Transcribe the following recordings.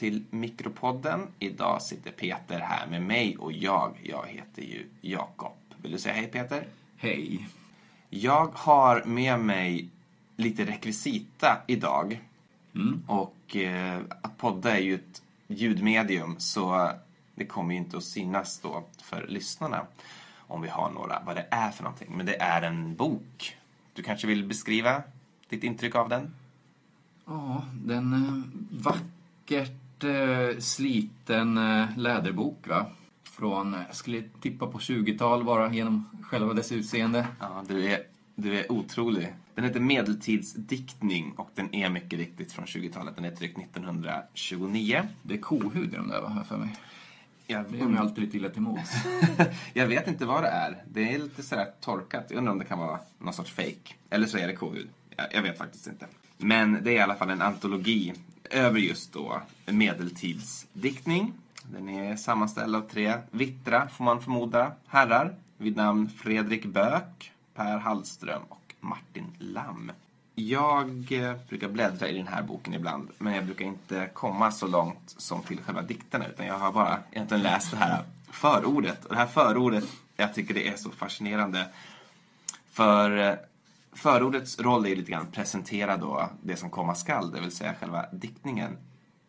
Till Mikropodden. Idag sitter Peter här med mig och jag. Jag heter ju Jakob. Vill du säga hej Peter? Hej. Jag har med mig lite rekvisita idag. Och eh, att podda är ju ett ljudmedium så det kommer ju inte att synas då för lyssnarna om vi har några, vad det är för någonting. Men det är en bok. Du kanske vill beskriva ditt intryck av den? Ja, den eh, vackert eh, sliten eh, läderbok va? Från, jag skulle tippa på 20-tal bara genom själva dess utseende. Ja, du är, du är otrolig. Den heter Medeltidsdiktning och den är mycket riktigt från 20-talet. Den är tryckt 1929. Det är kohud i de där va, jag för mig. Jag, Det är mig alltid lite illa till mods. jag vet inte vad det är. Det är lite sådär torkat. Jag undrar om det kan vara någon sorts fake. Eller så är det kohud. Jag, jag vet faktiskt inte. Men det är i alla fall en antologi över just då medeltidsdiktning. Den är sammanställd av tre vittra, får man förmoda, herrar vid namn Fredrik Böök, Per Hallström och Martin Lamm. Jag eh, brukar bläddra i den här boken ibland, men jag brukar inte komma så långt som till själva dikterna, utan jag har bara egentligen läst det här förordet. Och det här förordet, jag tycker det är så fascinerande. För eh, förordets roll är ju lite grann att presentera då det som komma skall, det vill säga själva diktningen.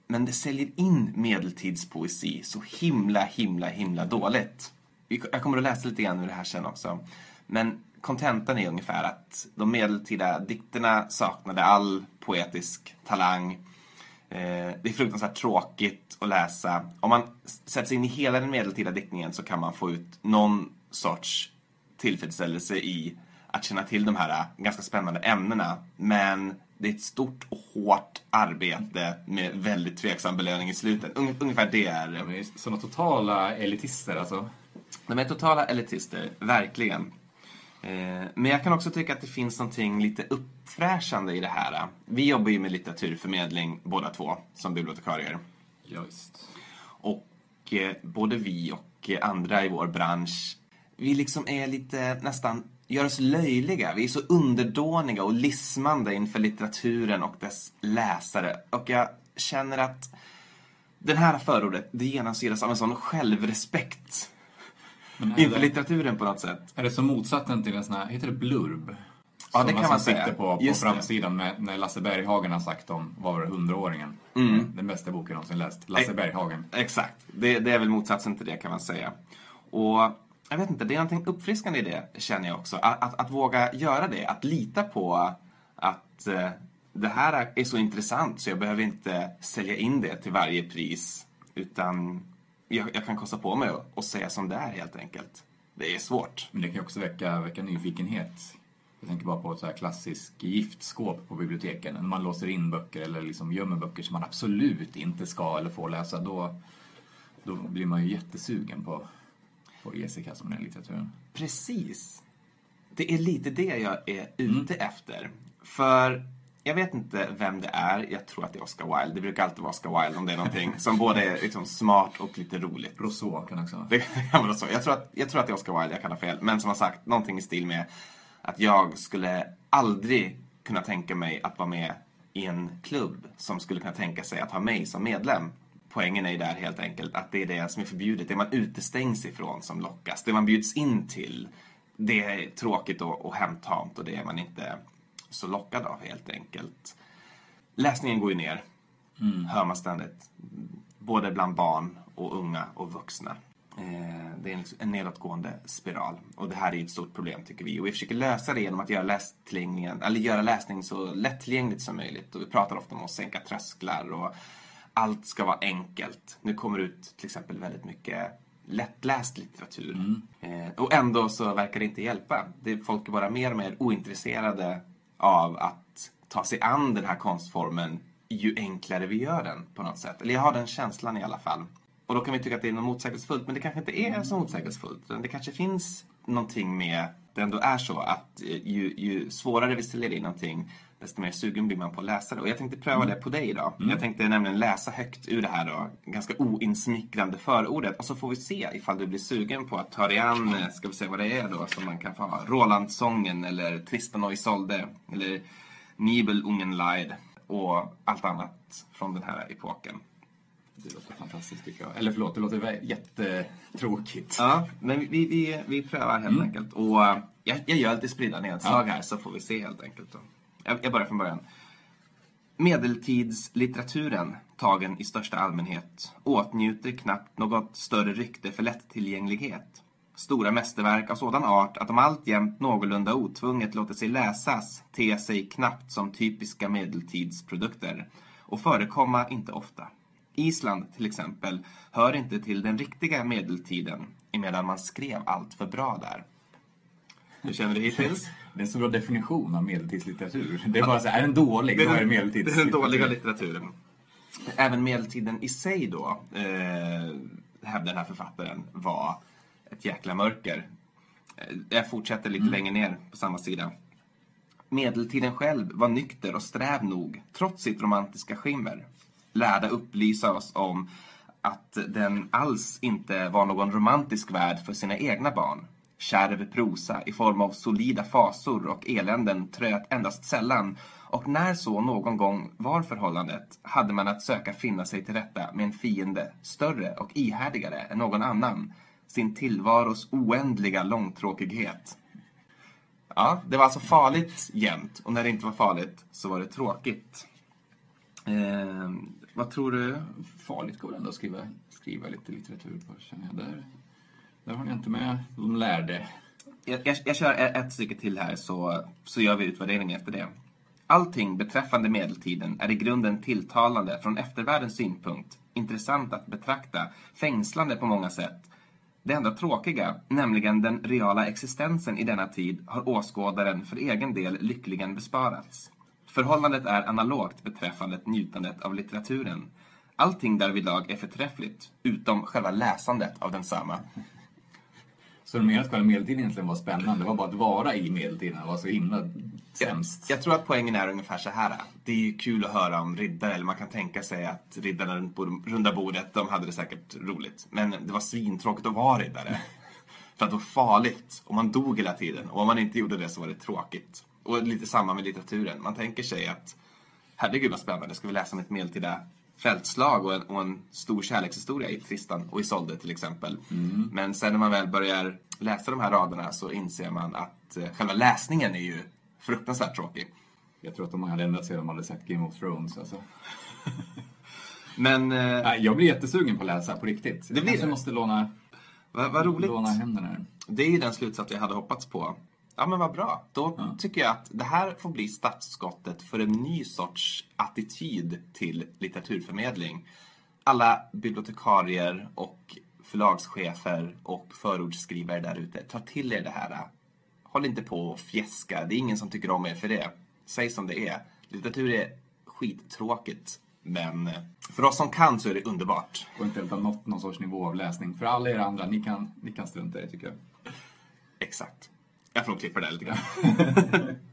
Men det säljer in medeltidspoesi så himla, himla, himla dåligt. Jag kommer att läsa lite grann ur det här sen också. Men kontentan är ungefär att de medeltida dikterna saknade all poetisk talang. Eh, det är fruktansvärt tråkigt att läsa. Om man sätter sig in i hela den medeltida diktningen så kan man få ut någon sorts tillfredsställelse i att känna till de här äh, ganska spännande ämnena. Men det är ett stort och hårt arbete med väldigt tveksam belöning i slutet. Ung- Ungefär det är... De är såna totala elitister alltså. De är totala elitister, verkligen. Eh, Men jag kan också tycka att det finns någonting lite uppfräschande i det här. Vi jobbar ju med litteraturförmedling båda två, som bibliotekarier. Ja, visst. Och eh, både vi och eh, andra i vår bransch, vi liksom är lite nästan, gör oss löjliga. Vi är så underdåniga och lismande inför litteraturen och dess läsare. Och jag känner att den här förordet, det genomsyras av en sån självrespekt inför det, litteraturen på något sätt. är det som motsatsen till en sån här, heter det blurb? Ja, det kan man säga. sitter på, på Just framsidan med, när Lasse Berghagen har sagt om, vad var det, hundraåringen? Mm. Den bästa boken jag någonsin läst. Lasse Nej. Berghagen. Exakt. Det, det är väl motsatsen till det kan man säga. Och jag vet inte, det är någonting uppfriskande i det känner jag också. Att, att, att våga göra det, att lita på att eh, det här är så intressant så jag behöver inte sälja in det till varje pris. Utan jag, jag kan kosta på mig att- säga som det är helt enkelt. Det är svårt. Men det kan ju också väcka, väcka nyfikenhet. Jag tänker bara på ett så här klassiskt giftskåp på biblioteken. När man låser in böcker eller liksom gömmer böcker som man absolut inte ska eller får läsa. Då, då blir man ju jättesugen på, på ge sig i kast med den litteraturen. Precis. Det är lite det jag är ute efter. För jag vet inte vem det är. Jag tror att det är Oscar Wilde. Det brukar alltid vara Oscar Wilde om det är någonting som både är liksom smart och lite roligt. Rousseau kan också vara. Det kan vara. Jag tror, att, jag tror att det är Oscar Wilde, jag kan ha fel. Men som har sagt, någonting i stil med att jag skulle aldrig kunna tänka mig att vara med i en klubb som skulle kunna tänka sig att ha mig som medlem. Poängen är ju där helt enkelt att det är det som är förbjudet. Det man utestängs ifrån som lockas. Det man bjuds in till, det är tråkigt och, och hemtamt och det är man inte så lockad av helt enkelt. Läsningen går ju ner, hör man ständigt. Både bland barn och unga och vuxna. Eh, Det är en- en nedåtgående spiral. Och det här är ett stort problem tycker vi. Och vi försöker lösa det genom att göra, lästillgängligen, eller göra läsning så lättillgängligt som möjligt. Och vi pratar ofta om att sänka trösklar och allt ska vara enkelt. Nu kommer det ut till exempel väldigt mycket lättläst litteratur. Eh, Och ändå så verkar det inte hjälpa. Det, folk är bara mer och mer ointresserade av att ta sig an den här konstformen ju enklare vi gör den på något sätt. Eller jag har den känslan i alla fall. Och då kan vi tycka att det är något motsägelsefullt, men det kanske inte är så motsägelsefullt. Det kanske finns någonting med det ändå är så att eh, ju, ju svårare vi säljer in någonting, desto mer sugen blir man på att läsa det. Och jag tänkte pröva det på dig idag. Jag tänkte nämligen läsa högt ur det här då, ganska oinsmickrande förordet. Och så får vi se ifall du blir sugen på att ta dig an, eh, ska vi se vad det är då som man kan få ha. Rolandsången eller Tristan och Isolde eller Nibel Ungen Leid. och allt annat från den här epoken. Det låter fantastiskt tycker jag. Eller förlåt, det låter jättetråkigt. Ja, men vi, vi, vi prövar helt enkelt. Och eh, jag, jag gör lite spridda nedslag här så får vi se helt enkelt. Då. Jag, jag börjar från början. Medeltidslitteraturen, tagen i största allmänhet, åtnjuter knappt något större rykte för lättillgänglighet. Stora mästerverk av sådan art att de alltjämt någorlunda otvunget låter sig läsas ter sig knappt som typiska medeltidsprodukter och förekomma inte ofta. Island till exempel hör inte till den riktiga medeltiden emedan man skrev allt för bra där. Hur känner du hittills? Det är en så bra definition av medeltidslitteratur. Det är bara så här, är den dålig, då är det det är den dåliga litteraturen. Även medeltiden i sig då, eh, hävdar den här författaren, var ett jäkla mörker. Eh, Jag fortsätter lite längre ner på samma sida. Medeltiden själv var nykter och sträv nog, trots sitt romantiska skimmer. Lärda upplysa oss om att den alls inte var någon romantisk värld för sina egna barn. Kärv prosa i form av solida fasor och eländen tröt endast sällan och när så någon gång var förhållandet hade man att söka finna sig till rätta med en fiende större och ihärdigare än någon annan, sin tillvaros oändliga långtråkighet. Ja, det var alltså farligt jämt och när det inte var farligt så var det tråkigt. Eh, vad tror du? Farligt går det ändå att skriva, skriva lite litteratur på, känner jag. Där, där har ni inte med de lärde. Jag, jag, jag kör ett, ett stycke till här så, så gör vi utvärdering efter det. Allting beträffande medeltiden är i grunden tilltalande från eftervärldens synpunkt, intressant att betrakta, fängslande på många sätt. Det enda tråkiga, nämligen den reala existensen i denna tid, har åskådaren för egen del lyckligen besparats. Förhållandet är analogt beträffande njutandet av litteraturen. Allting därvidlag är förträffligt, utom själva läsandet av densamma. Så du menar att själva medeltiden egentligen var spännande? Det var bara att vara i medeltiden var så himla sämst? Jag tror att poängen är ungefär så här. Det är ju kul att höra om riddare, eller man kan tänka sig att riddarna runt runda bordet, de hade det säkert roligt. Men det var svintråkigt att vara riddare. För att det var farligt, och man dog hela tiden. Och om man inte gjorde det så var det tråkigt. Och lite samma med litteraturen. Man tänker sig att, herregud vad spännande, ska vi läsa om ett medeltida fältslag och en, och en stor kärlekshistoria i Tristan och Isolde till exempel. Men sen när man väl börjar läsa de här raderna så inser man att eh, själva läsningen är ju fruktansvärt tråkig. Jag tror att de hade ändrat sig om de hade sett Game of Thrones. Alltså. Men eh, jag blir jättesugen på att läsa på riktigt. blir jag det? måste låna, vad, vad roligt. låna händerna här. Det är ju den slutsats jag hade hoppats på. Ja men vad bra. Då tycker jag att det här får bli startskottet för en ny sorts attityd till litteraturförmedling. Alla bibliotekarier och förlagschefer och förordsskrivare där ute, ta till er det här. Håll inte på och fjäska. Det är ingen som tycker om er för det. Säg som det är. Litteratur är skittråkigt. Men för oss som kan så är det underbart. Och inte ha nått någon sorts nivå av läsning. För alla er andra, ni kan, ni kan strunta i det tycker jag. Exakt. Jag får nog klippa det lite grann.